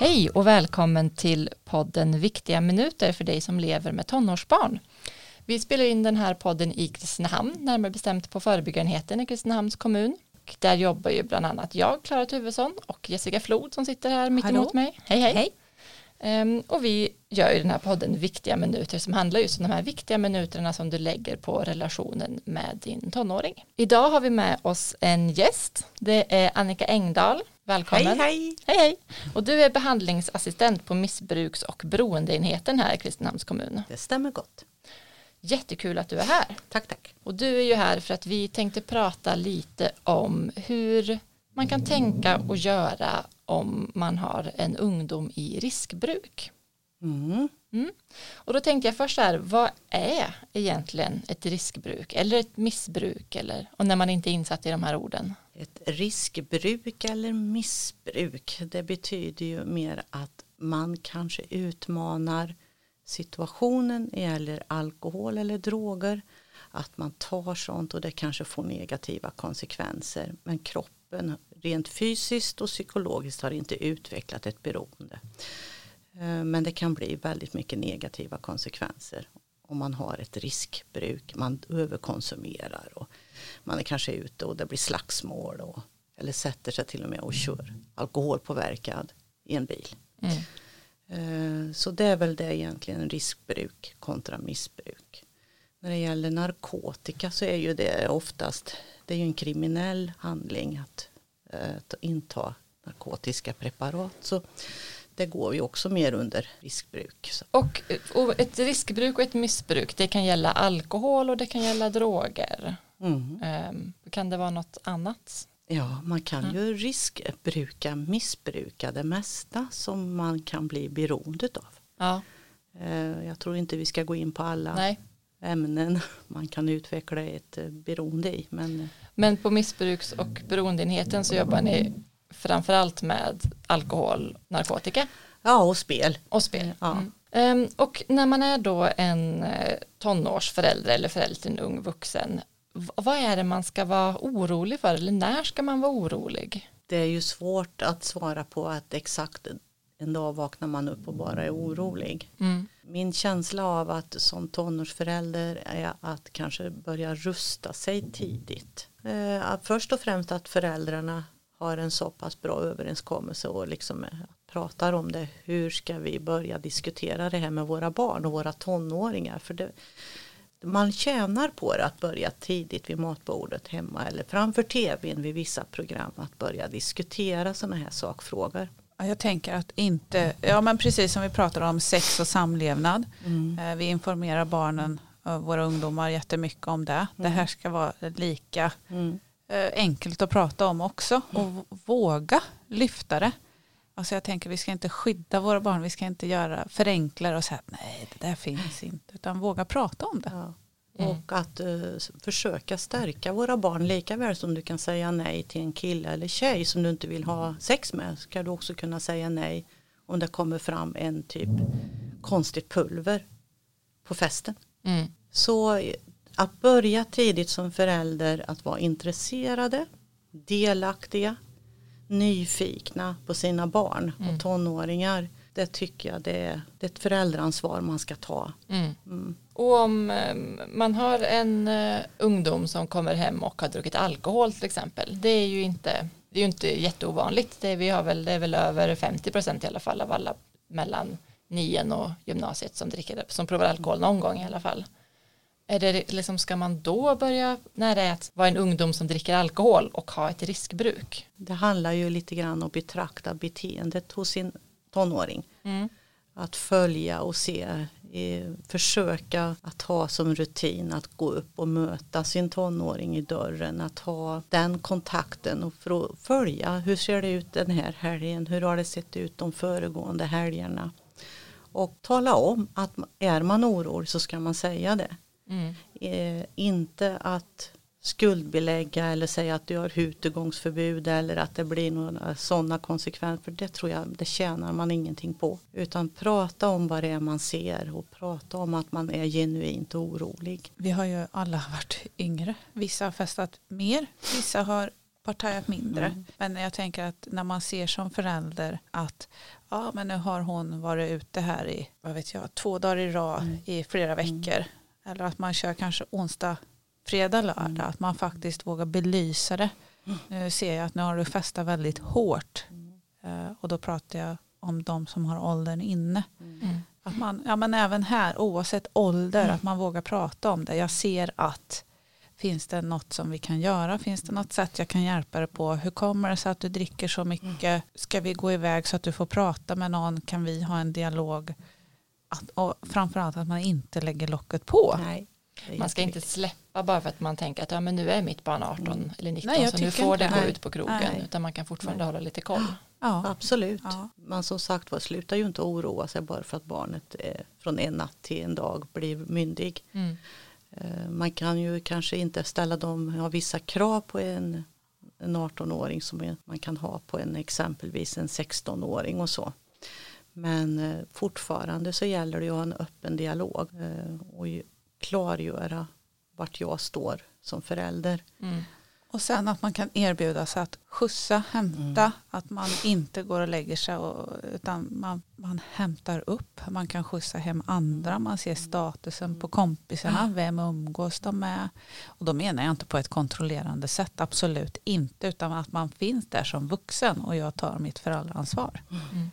Hej och välkommen till podden Viktiga minuter för dig som lever med tonårsbarn. Vi spelar in den här podden i Kristinehamn, närmare bestämt på förebyggarenheten i Kristinehamns kommun. Där jobbar ju bland annat jag, Klara Tuvesson och Jessica Flod som sitter här mitt emot mig. Hej hej. hej. Um, och vi gör ju den här podden Viktiga minuter som handlar just om de här viktiga minuterna som du lägger på relationen med din tonåring. Idag har vi med oss en gäst. Det är Annika Engdahl. Välkommen. Hej hej. Hej hej. Och du är behandlingsassistent på missbruks och beroendeenheten här i Kristinehamns kommun. Det stämmer gott. Jättekul att du är här. Tack tack. Och du är ju här för att vi tänkte prata lite om hur man kan tänka och göra om man har en ungdom i riskbruk. Mm. Mm. Och då tänkte jag först här, vad är egentligen ett riskbruk eller ett missbruk eller, och när man inte är insatt i de här orden? Ett riskbruk eller missbruk, det betyder ju mer att man kanske utmanar situationen eller alkohol eller droger, att man tar sånt och det kanske får negativa konsekvenser, men kroppen rent fysiskt och psykologiskt har inte utvecklat ett beroende. Eh, men det kan bli väldigt mycket negativa konsekvenser om man har ett riskbruk, man överkonsumerar och man är kanske ute och det blir slagsmål och, eller sätter sig till och med och kör alkoholpåverkad i en bil. Mm. Eh, så det är väl det egentligen riskbruk kontra missbruk. När det gäller narkotika så är ju det oftast det är ju en kriminell handling att, eh, inta narkotiska preparat. Så det går ju också mer under riskbruk. Och, och, ett riskbruk och ett missbruk, det kan gälla alkohol och det kan gälla droger. Mm. Um, kan det vara något annat? Ja, man kan mm. ju riskbruka, missbruka det mesta som man kan bli beroende av. Ja. Uh, jag tror inte vi ska gå in på alla Nej. ämnen man kan utveckla ett uh, beroende i. Men, men på missbruks och beroendeenheten så jobbar ni framförallt med alkohol, narkotika. Ja, och spel. Och spel. Ja. Mm. Um, och när man är då en eh, tonårsförälder eller förälder till en ung vuxen, vad är det man ska vara orolig för eller när ska man vara orolig? Det är ju svårt att svara på att exakt en dag vaknar man upp och bara är orolig. Mm. Min känsla av att som tonårsförälder är att kanske börja rusta sig tidigt. Eh, först och främst att föräldrarna har en så pass bra överenskommelse och liksom pratar om det. Hur ska vi börja diskutera det här med våra barn och våra tonåringar? För det, man tjänar på det att börja tidigt vid matbordet hemma eller framför tvn vid vissa program att börja diskutera sådana här sakfrågor. Jag tänker att inte, ja men precis som vi pratar om sex och samlevnad. Mm. Eh, vi informerar barnen och våra ungdomar jättemycket om det. Mm. Det här ska vara lika mm. Eh, enkelt att prata om också och våga lyfta det. Alltså jag tänker vi ska inte skydda våra barn, vi ska inte göra förenklar och säga att nej det där finns inte, utan våga prata om det. Ja. Mm. Och att uh, försöka stärka våra barn lika väl som du kan säga nej till en kille eller tjej som du inte vill ha sex med ska du också kunna säga nej om det kommer fram en typ konstigt pulver på festen. Mm. Så att börja tidigt som förälder att vara intresserade, delaktiga, nyfikna på sina barn och mm. tonåringar. Det tycker jag det är, det är ett föräldraansvar man ska ta. Mm. Mm. Och om eh, man har en uh, ungdom som kommer hem och har druckit alkohol till exempel. Det är ju inte, det är ju inte jätteovanligt. Det är, vi har väl, det är väl över 50 procent i alla fall av alla mellan nian och gymnasiet som, dricker, som provar alkohol någon gång i alla fall. Är det liksom, ska man då börja när det är att vara en ungdom som dricker alkohol och ha ett riskbruk? Det handlar ju lite grann om att betrakta beteendet hos sin tonåring. Mm. Att följa och se, eh, försöka att ha som rutin att gå upp och möta sin tonåring i dörren, att ha den kontakten och följa hur ser det ut den här helgen, hur har det sett ut de föregående helgerna och tala om att är man orolig så ska man säga det. Mm. Eh, inte att skuldbelägga eller säga att du har utegångsförbud eller att det blir några sådana konsekvenser. För det tror jag, det tjänar man ingenting på. Utan prata om vad det är man ser och prata om att man är genuint orolig. Vi har ju alla varit yngre. Vissa har festat mer, vissa har partajat mindre. Mm. Men jag tänker att när man ser som förälder att ja men nu har hon varit ute här i vad vet jag, två dagar i rad mm. i flera mm. veckor. Eller att man kör kanske onsdag, fredag, lördag. Mm. Att man faktiskt vågar belysa det. Mm. Nu ser jag att nu har du festat väldigt hårt. Uh, och då pratar jag om de som har åldern inne. Att man, ja men även här oavsett ålder, att man vågar prata om det. Jag ser att Finns det något som vi kan göra? Finns det något sätt jag kan hjälpa dig på? Hur kommer det sig att du dricker så mycket? Ska vi gå iväg så att du får prata med någon? Kan vi ha en dialog? Att, och framförallt att man inte lägger locket på. Nej. Man ska inte släppa bara för att man tänker att ja, men nu är mitt barn 18 mm. eller 19 Nej, så nu får det gå ut på krogen. Nej. Utan man kan fortfarande Nej. hålla lite koll. Ja. Absolut. Ja. Man som sagt var slutar ju inte oroa sig bara för att barnet är från en natt till en dag blir myndig. Mm. Eh, man kan ju kanske inte ställa de, ja, vissa krav på en, en 18-åring som man kan ha på en exempelvis en 16-åring och så. Men eh, fortfarande så gäller det att ha en öppen dialog eh, och klargöra vart jag står som förälder. Mm. Och sen att man kan erbjuda sig att skjutsa, hämta, mm. att man inte går och lägger sig och, utan man, man hämtar upp, man kan skjutsa hem andra, man ser statusen på kompisarna, vem umgås de med? Och då menar jag inte på ett kontrollerande sätt, absolut inte, utan att man finns där som vuxen och jag tar mitt föräldraansvar. Mm.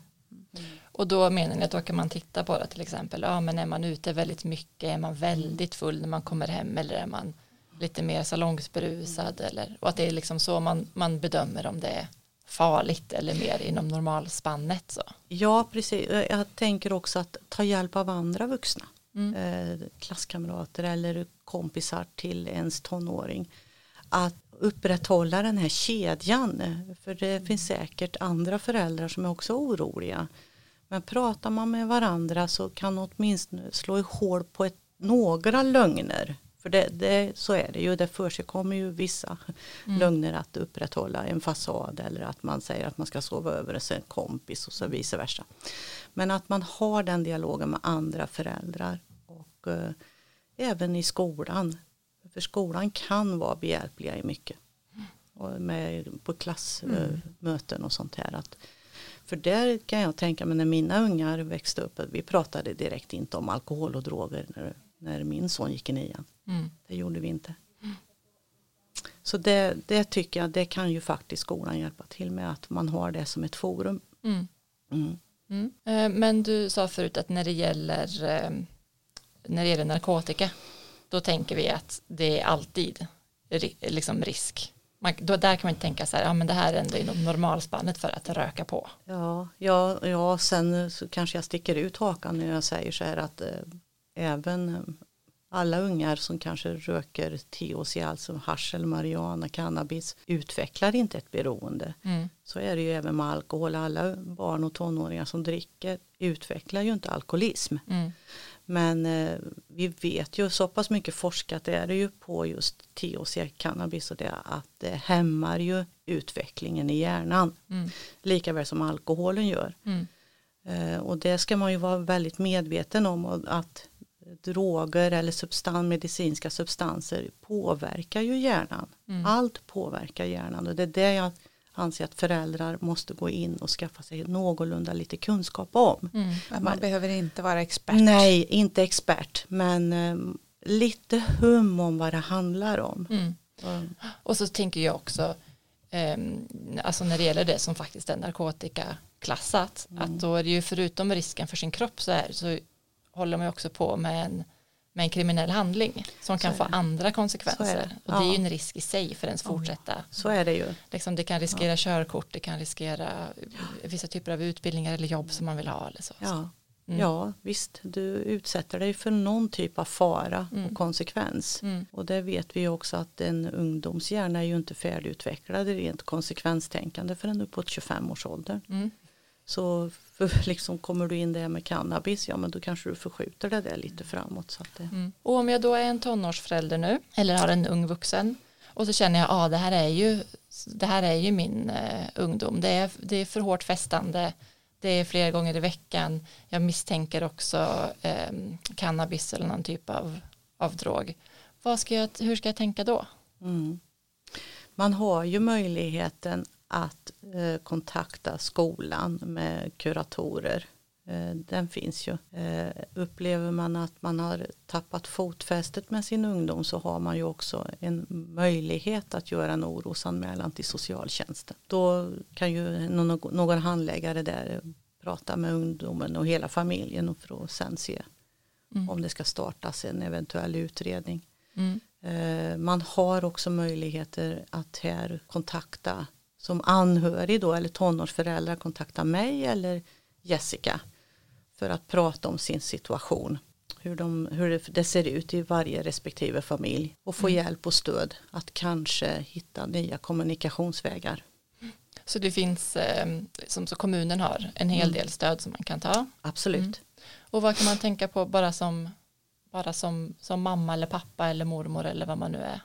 Och då menar ni att då kan man titta på det till exempel, ja men är man ute väldigt mycket, är man väldigt full när man kommer hem eller är man lite mer salongsberusad eller, och att det är liksom så man, man bedömer om det är farligt eller mer inom normalspannet. Så. Ja, precis. Jag tänker också att ta hjälp av andra vuxna. Mm. Eh, klasskamrater eller kompisar till ens tonåring. Att upprätthålla den här kedjan. För det finns säkert andra föräldrar som är också oroliga. Men pratar man med varandra så kan åtminstone slå hål på ett, några lögner för det, det, så är det ju, det för sig kommer ju vissa mm. lögner att upprätthålla en fasad eller att man säger att man ska sova över hos en kompis och så vice versa. Men att man har den dialogen med andra föräldrar och eh, även i skolan. För skolan kan vara behjälpliga i mycket. Och med, på klassmöten mm. och sånt här. Att, för där kan jag tänka mig när mina ungar växte upp, vi pratade direkt inte om alkohol och droger när, när min son gick i nian. Mm. Det gjorde vi inte. Mm. Så det, det tycker jag, det kan ju faktiskt skolan hjälpa till med att man har det som ett forum. Mm. mm. mm. Eh, men du sa förut att när det gäller eh, när det gäller narkotika då tänker vi att det är alltid liksom risk. Man, då, där kan man tänka så här, ja men det här är ändå inom normalspannet för att röka på. Ja, ja, ja sen så kanske jag sticker ut hakan när jag säger så här att eh, även alla ungar som kanske röker THC, alltså hasch eller marijuana, cannabis, utvecklar inte ett beroende. Mm. Så är det ju även med alkohol. Alla barn och tonåringar som dricker utvecklar ju inte alkoholism. Mm. Men eh, vi vet ju så pass mycket forskat är det ju på just THC, cannabis och det att det hämmar ju utvecklingen i hjärnan. Mm. Lika väl som alkoholen gör. Mm. Eh, och det ska man ju vara väldigt medveten om och att droger eller substan, medicinska substanser påverkar ju hjärnan. Mm. Allt påverkar hjärnan och det är det jag anser att föräldrar måste gå in och skaffa sig någorlunda lite kunskap om. Mm. Man, man, behöver inte vara expert. Nej, inte expert, men um, lite hum om vad det handlar om. Mm. Och så tänker jag också, um, alltså när det gäller det som faktiskt är narkotikaklassat, att mm. då är det ju förutom risken för sin kropp så, är, så håller man också på med en, med en kriminell handling som kan få andra konsekvenser. Det. Och det är ju en risk i sig för ens fortsätta. Så är det ju. Liksom det kan riskera ja. körkort, det kan riskera vissa typer av utbildningar eller jobb som man vill ha. Eller så. Ja. Mm. ja, visst, du utsätter dig för någon typ av fara mm. och konsekvens. Mm. Och det vet vi också att en ungdomshjärna är ju inte färdigutvecklad rent konsekvenstänkande förrän uppåt 25 års ålder. Så för liksom kommer du in där med cannabis, ja men då kanske du förskjuter det där lite framåt. Så det... mm. Och om jag då är en tonårsförälder nu, eller har en ung vuxen, och så känner jag, ja ah, det här är ju, det här är ju min uh, ungdom, det är, det är för hårt festande, det är flera gånger i veckan, jag misstänker också um, cannabis eller någon typ av, av drog. Vad ska jag, hur ska jag tänka då? Mm. Man har ju möjligheten att eh, kontakta skolan med kuratorer. Eh, den finns ju. Eh, upplever man att man har tappat fotfästet med sin ungdom så har man ju också en möjlighet att göra en orosanmälan till socialtjänsten. Då kan ju någon, någon handläggare där prata med ungdomen och hela familjen och för att sen se mm. om det ska startas en eventuell utredning. Mm. Eh, man har också möjligheter att här kontakta som anhörig då eller tonårsföräldrar kontakta mig eller Jessica för att prata om sin situation. Hur, de, hur det ser ut i varje respektive familj och få mm. hjälp och stöd att kanske hitta nya kommunikationsvägar. Så det finns, eh, som så kommunen har, en hel mm. del stöd som man kan ta? Absolut. Mm. Och vad kan man tänka på bara som, bara som, som mamma eller pappa eller mormor eller vad man nu är?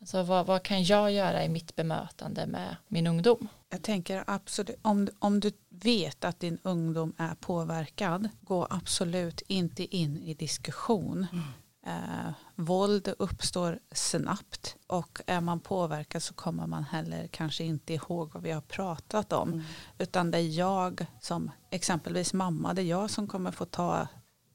Alltså vad, vad kan jag göra i mitt bemötande med min ungdom? Jag tänker absolut, om, om du vet att din ungdom är påverkad, gå absolut inte in i diskussion. Mm. Eh, våld uppstår snabbt och är man påverkad så kommer man heller kanske inte ihåg vad vi har pratat om. Mm. Utan det är jag som exempelvis mamma, det är jag som kommer få ta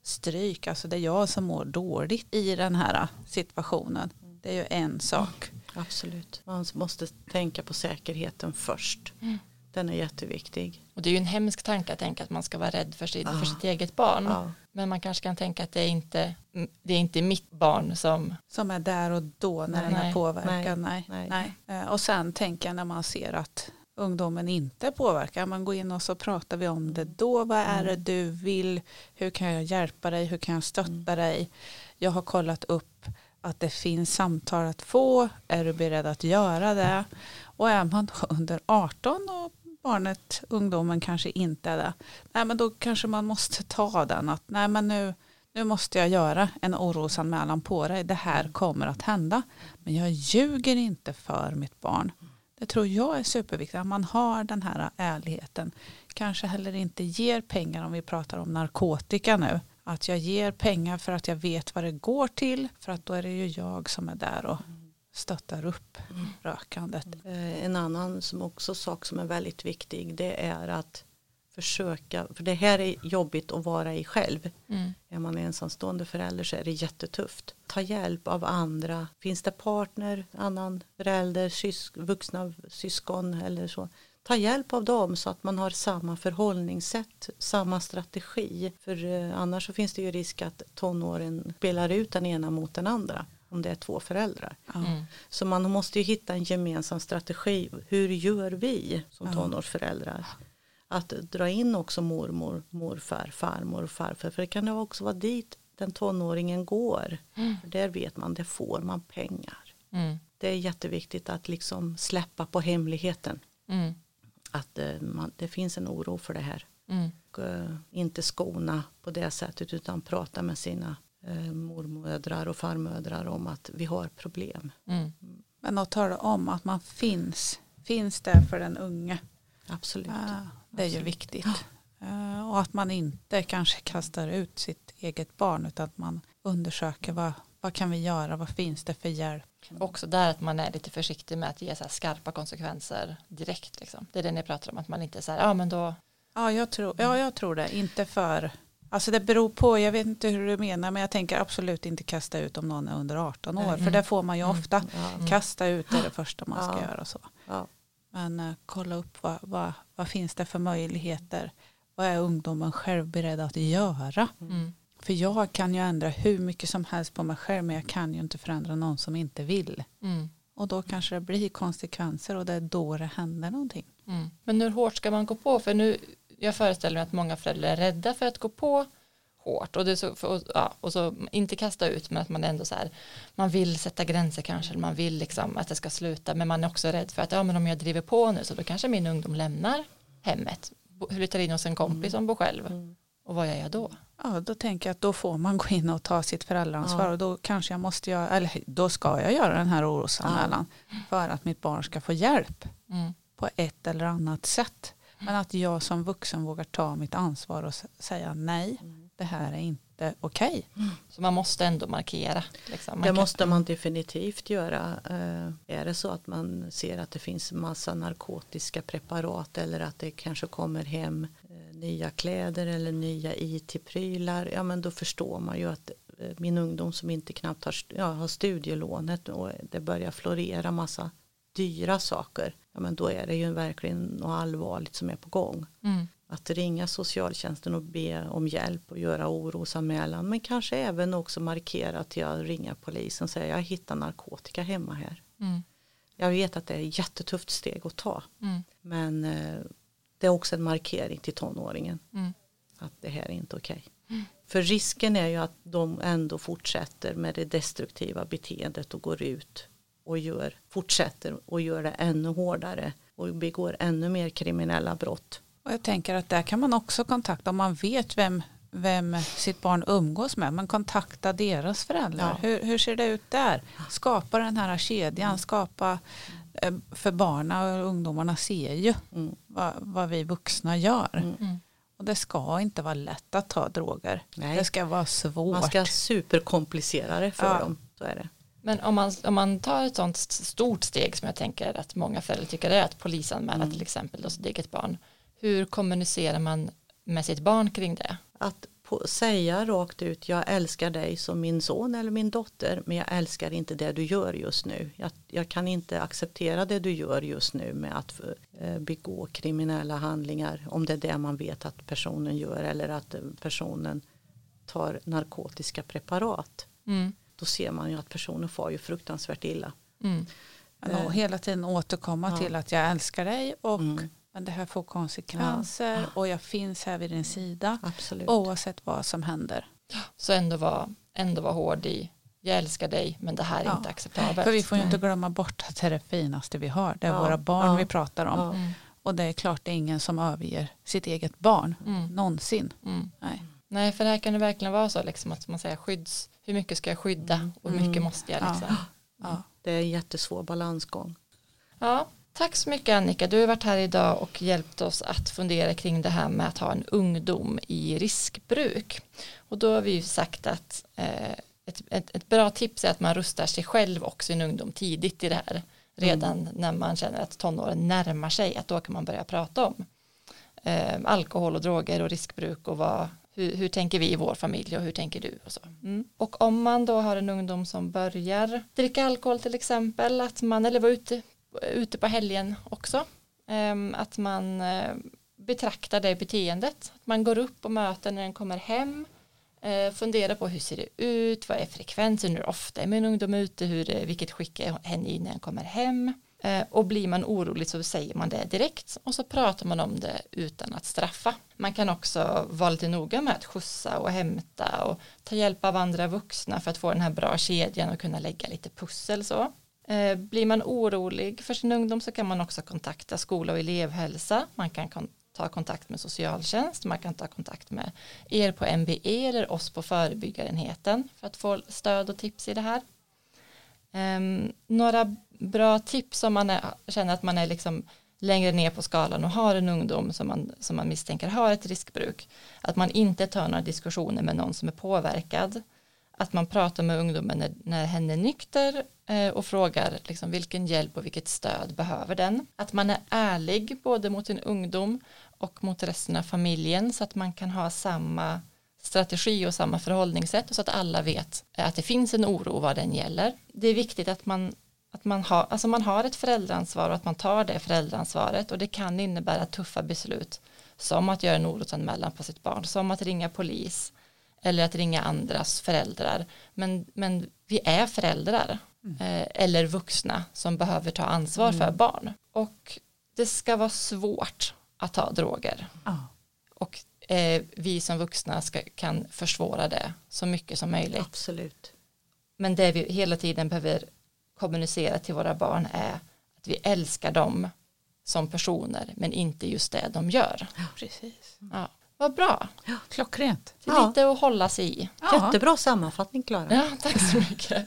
stryk, alltså det är jag som mår dåligt i den här situationen. Det är ju en sak. Absolut, man måste tänka på säkerheten först. Mm. Den är jätteviktig. Och det är ju en hemsk tanke att tänka att man ska vara rädd för, sin, ah. för sitt eget barn. Ah. Men man kanske kan tänka att det är inte det är inte mitt barn som som är där och då när nej, den är påverkad. Nej, nej, nej. Eh, och sen tänker jag när man ser att ungdomen inte påverkar. Man går in och så pratar vi om det då. Vad är det mm. du vill? Hur kan jag hjälpa dig? Hur kan jag stötta mm. dig? Jag har kollat upp att det finns samtal att få. Är du beredd att göra det? Och är man då under 18 och barnet, ungdomen kanske inte är det. Nej men då kanske man måste ta den att nej men nu, nu måste jag göra en orosanmälan på dig. Det här kommer att hända. Men jag ljuger inte för mitt barn. Det tror jag är superviktigt. Att man har den här ärligheten. Kanske heller inte ger pengar om vi pratar om narkotika nu. Att jag ger pengar för att jag vet vad det går till. För att då är det ju jag som är där och stöttar upp mm. rökandet. Eh, en annan som också sak som är väldigt viktig det är att försöka, för det här är jobbigt att vara i själv. Mm. Är man ensamstående förälder så är det jättetufft. Ta hjälp av andra. Finns det partner, annan förälder, sysk, vuxna syskon eller så ta hjälp av dem så att man har samma förhållningssätt, samma strategi. För eh, annars så finns det ju risk att tonåren spelar ut den ena mot den andra om det är två föräldrar. Mm. Så man måste ju hitta en gemensam strategi. Hur gör vi som tonårsföräldrar? Att dra in också mormor, morfar, farmor och farfar. För det kan ju också vara dit den tonåringen går. Mm. För där vet man, det får man pengar. Mm. Det är jätteviktigt att liksom släppa på hemligheten. Mm att eh, man, det finns en oro för det här. Mm. Och, uh, inte skona på det sättet utan prata med sina uh, mormödrar och farmödrar om att vi har problem. Mm. Men att tala om att man finns, finns där för den unge. Absolut. Det är Absolut. ju viktigt. och att man inte kanske kastar ut sitt eget barn utan att man undersöker vad, vad kan vi göra, vad finns det för hjälp Också där att man är lite försiktig med att ge så skarpa konsekvenser direkt. Liksom. Det är det ni pratar om, att man inte så här, ja men då. Ja jag, tror, ja, jag tror det, inte för, alltså det beror på, jag vet inte hur du menar, men jag tänker absolut inte kasta ut om någon är under 18 år, mm. för det får man ju mm. ofta, mm. kasta ut är det första man ska ja. göra. Så. Ja. Men uh, kolla upp vad, vad, vad finns det för möjligheter, vad är ungdomen själv beredd att göra? Mm. För jag kan ju ändra hur mycket som helst på mig själv men jag kan ju inte förändra någon som inte vill. Mm. Och då kanske det blir konsekvenser och det är då det händer någonting. Mm. Men hur hårt ska man gå på? För nu, jag föreställer mig att många föräldrar är rädda för att gå på hårt och, det så, för, och, ja, och så inte kasta ut men att man ändå så här man vill sätta gränser kanske eller man vill liksom att det ska sluta men man är också rädd för att ja men om jag driver på nu så då kanske min ungdom lämnar hemmet flyttar in hos en kompis mm. som bor själv mm. och vad gör jag då? Ja, då tänker jag att då får man gå in och ta sitt föräldraansvar ja. och då kanske jag måste göra, eller då ska jag göra den här orosanmälan ja. för att mitt barn ska få hjälp mm. på ett eller annat sätt. Men att jag som vuxen vågar ta mitt ansvar och säga nej, mm. det här är inte okej. Så man måste ändå markera. Liksom. Det kan- måste man definitivt göra. Eh, Är det så att man ser att det finns massa narkotiska preparat eller att det kanske kommer hem nya kläder eller nya IT-prylar, ja men då förstår man ju att eh, min ungdom som inte knappt har, ja, har studielånet och det börjar florera massa dyra saker, ja men då är det ju verkligen något allvarligt som är på gång. Mm. Att ringa socialtjänsten och be om hjälp och göra orosanmälan men kanske även också markera att jag ringer polisen och säger jag hittar narkotika hemma här. Mm. Jag vet att det är ett jättetufft steg att ta Mm. men eh, det är också en markering till tonåringen Mm. att det här är inte okej. För risken är ju att de ändå fortsätter med det destruktiva beteendet och går ut och gör, fortsätter och gör det ännu hårdare och begår ännu mer kriminella brott. Och jag tänker att där kan man också kontakta om man vet vem, vem sitt barn umgås med. Men kontakta deras föräldrar. Ja. Hur, hur ser det ut där? Skapa den här kedjan. Skapa för barna och ungdomarna ser ju Mm. vad, vad vi vuxna gör. Mm. Och det ska inte vara lätt att ta droger. Nej. Det ska vara svårt. Man ska superkomplicera det för Ja. dem. Så är det. Men om man, om man tar ett sånt st- stort steg som jag tänker att många föräldrar tycker det är att polisanmäla till exempel då sitt eget barn. Hur kommunicerar man med sitt barn kring det? Att säga rakt ut jag älskar dig som min son eller min dotter men jag älskar inte det du gör just nu. Jag, jag kan inte acceptera det du gör just nu med att eh, begå kriminella handlingar om det är det man vet att personen gör eller att personen tar narkotiska preparat. Mm. Då ser man ju att personen får ju fruktansvärt illa. Mm. Och hela tiden återkomma Ja. till att jag älskar dig och Mm. Men det här får konsekvenser och jag finns här vid din sida Absolut. oavsett vad som händer. Så ändå vara ändå var hård i jag älskar dig men det här är Ja. inte acceptabelt. För vi får ju inte glömma bort att det är det finaste vi har. Det är Ja, våra barn ja, vi pratar om. ja. Mm. Och det är klart det är ingen som överger sitt eget barn. Mm. Någonsin. Mm. Nej. Nej för här kan det verkligen vara så liksom, att man säger skydds, hur mycket ska jag skydda och hur mycket Mm. måste jag Ja. liksom. Ja. Det är en jättesvår balansgång. Ja, tack så mycket Annika. Du har varit här idag och hjälpt oss att fundera kring det här med att ha en ungdom i riskbruk. Och då har vi ju sagt att eh, ett, ett, ett bra tips är att man rustar sig själv och sin ungdom tidigt i det här. Redan när man känner att tonåren närmar sig, att då kan man börja prata om eh, alkohol och droger och riskbruk och vad, hur, hur tänker vi i vår familj och hur tänker du och så. Mm. Och om man då har en ungdom som börjar dricka alkohol till exempel, att man eller vara ute, ute på helgen också, ehm, att man eh, betraktar det beteendet, att man går upp och möter när den kommer hem, eh, funderar på hur ser det ut, vad är frekvensen, hur ofta är min ungdom ute, hur, eh, vilket skick är hen i när den kommer hem. Och blir man orolig så säger man det direkt. Och så pratar man om det utan att straffa. Man kan också vara lite noga med att skjutsa och hämta och ta hjälp av andra vuxna för att få den här bra kedjan och kunna lägga lite pussel så. Eh, blir man orolig för sin ungdom så kan man också kontakta skola och elevhälsa. Man kan ta kontakt med socialtjänst, man kan ta kontakt med er på MBE eller oss på förebyggarenheten för att få stöd och tips i det här. Ehm, några bra tips om man är, känner att man är liksom längre ner på skalan och har en ungdom som man, som man misstänker har ett riskbruk. Att man inte tar några diskussioner med någon som är påverkad. Att man pratar med ungdomen när, när hen är nykter eh, och frågar liksom, vilken hjälp och vilket stöd behöver den. Att man är ärlig både mot sin ungdom och mot resten av familjen så att man kan ha samma strategi och samma förhållningssätt och så att alla vet att det finns en oro vad den gäller. Det är viktigt att man, att man, har, alltså man har ett föräldraansvar och att man tar det föräldraansvaret och det kan innebära tuffa beslut som att göra en orosanmälan på sitt barn, som att ringa polis eller att ringa andras föräldrar. Men, men vi är föräldrar eh, eller vuxna som behöver ta ansvar för barn. Och det ska vara svårt att ta droger Ja. och eh, vi som vuxna ska, kan försvåra det så mycket som möjligt. Absolut. Men det vi hela tiden behöver kommunicera till våra barn är att vi älskar dem som personer men inte just det de gör. Precis. Ja. Vad bra, Klockrent. det är Ja. lite att hålla sig i. Ja. Jättebra sammanfattning Klara. Ja, tack så mycket.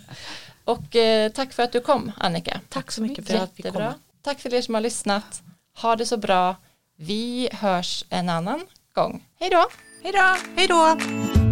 Och eh, tack för att du kom Annika. Tack så mycket för att vi Jättebra. kom. Tack för er som har lyssnat. Ha det så bra. Vi hörs en annan gång. Hej då! Hej då! Hej då!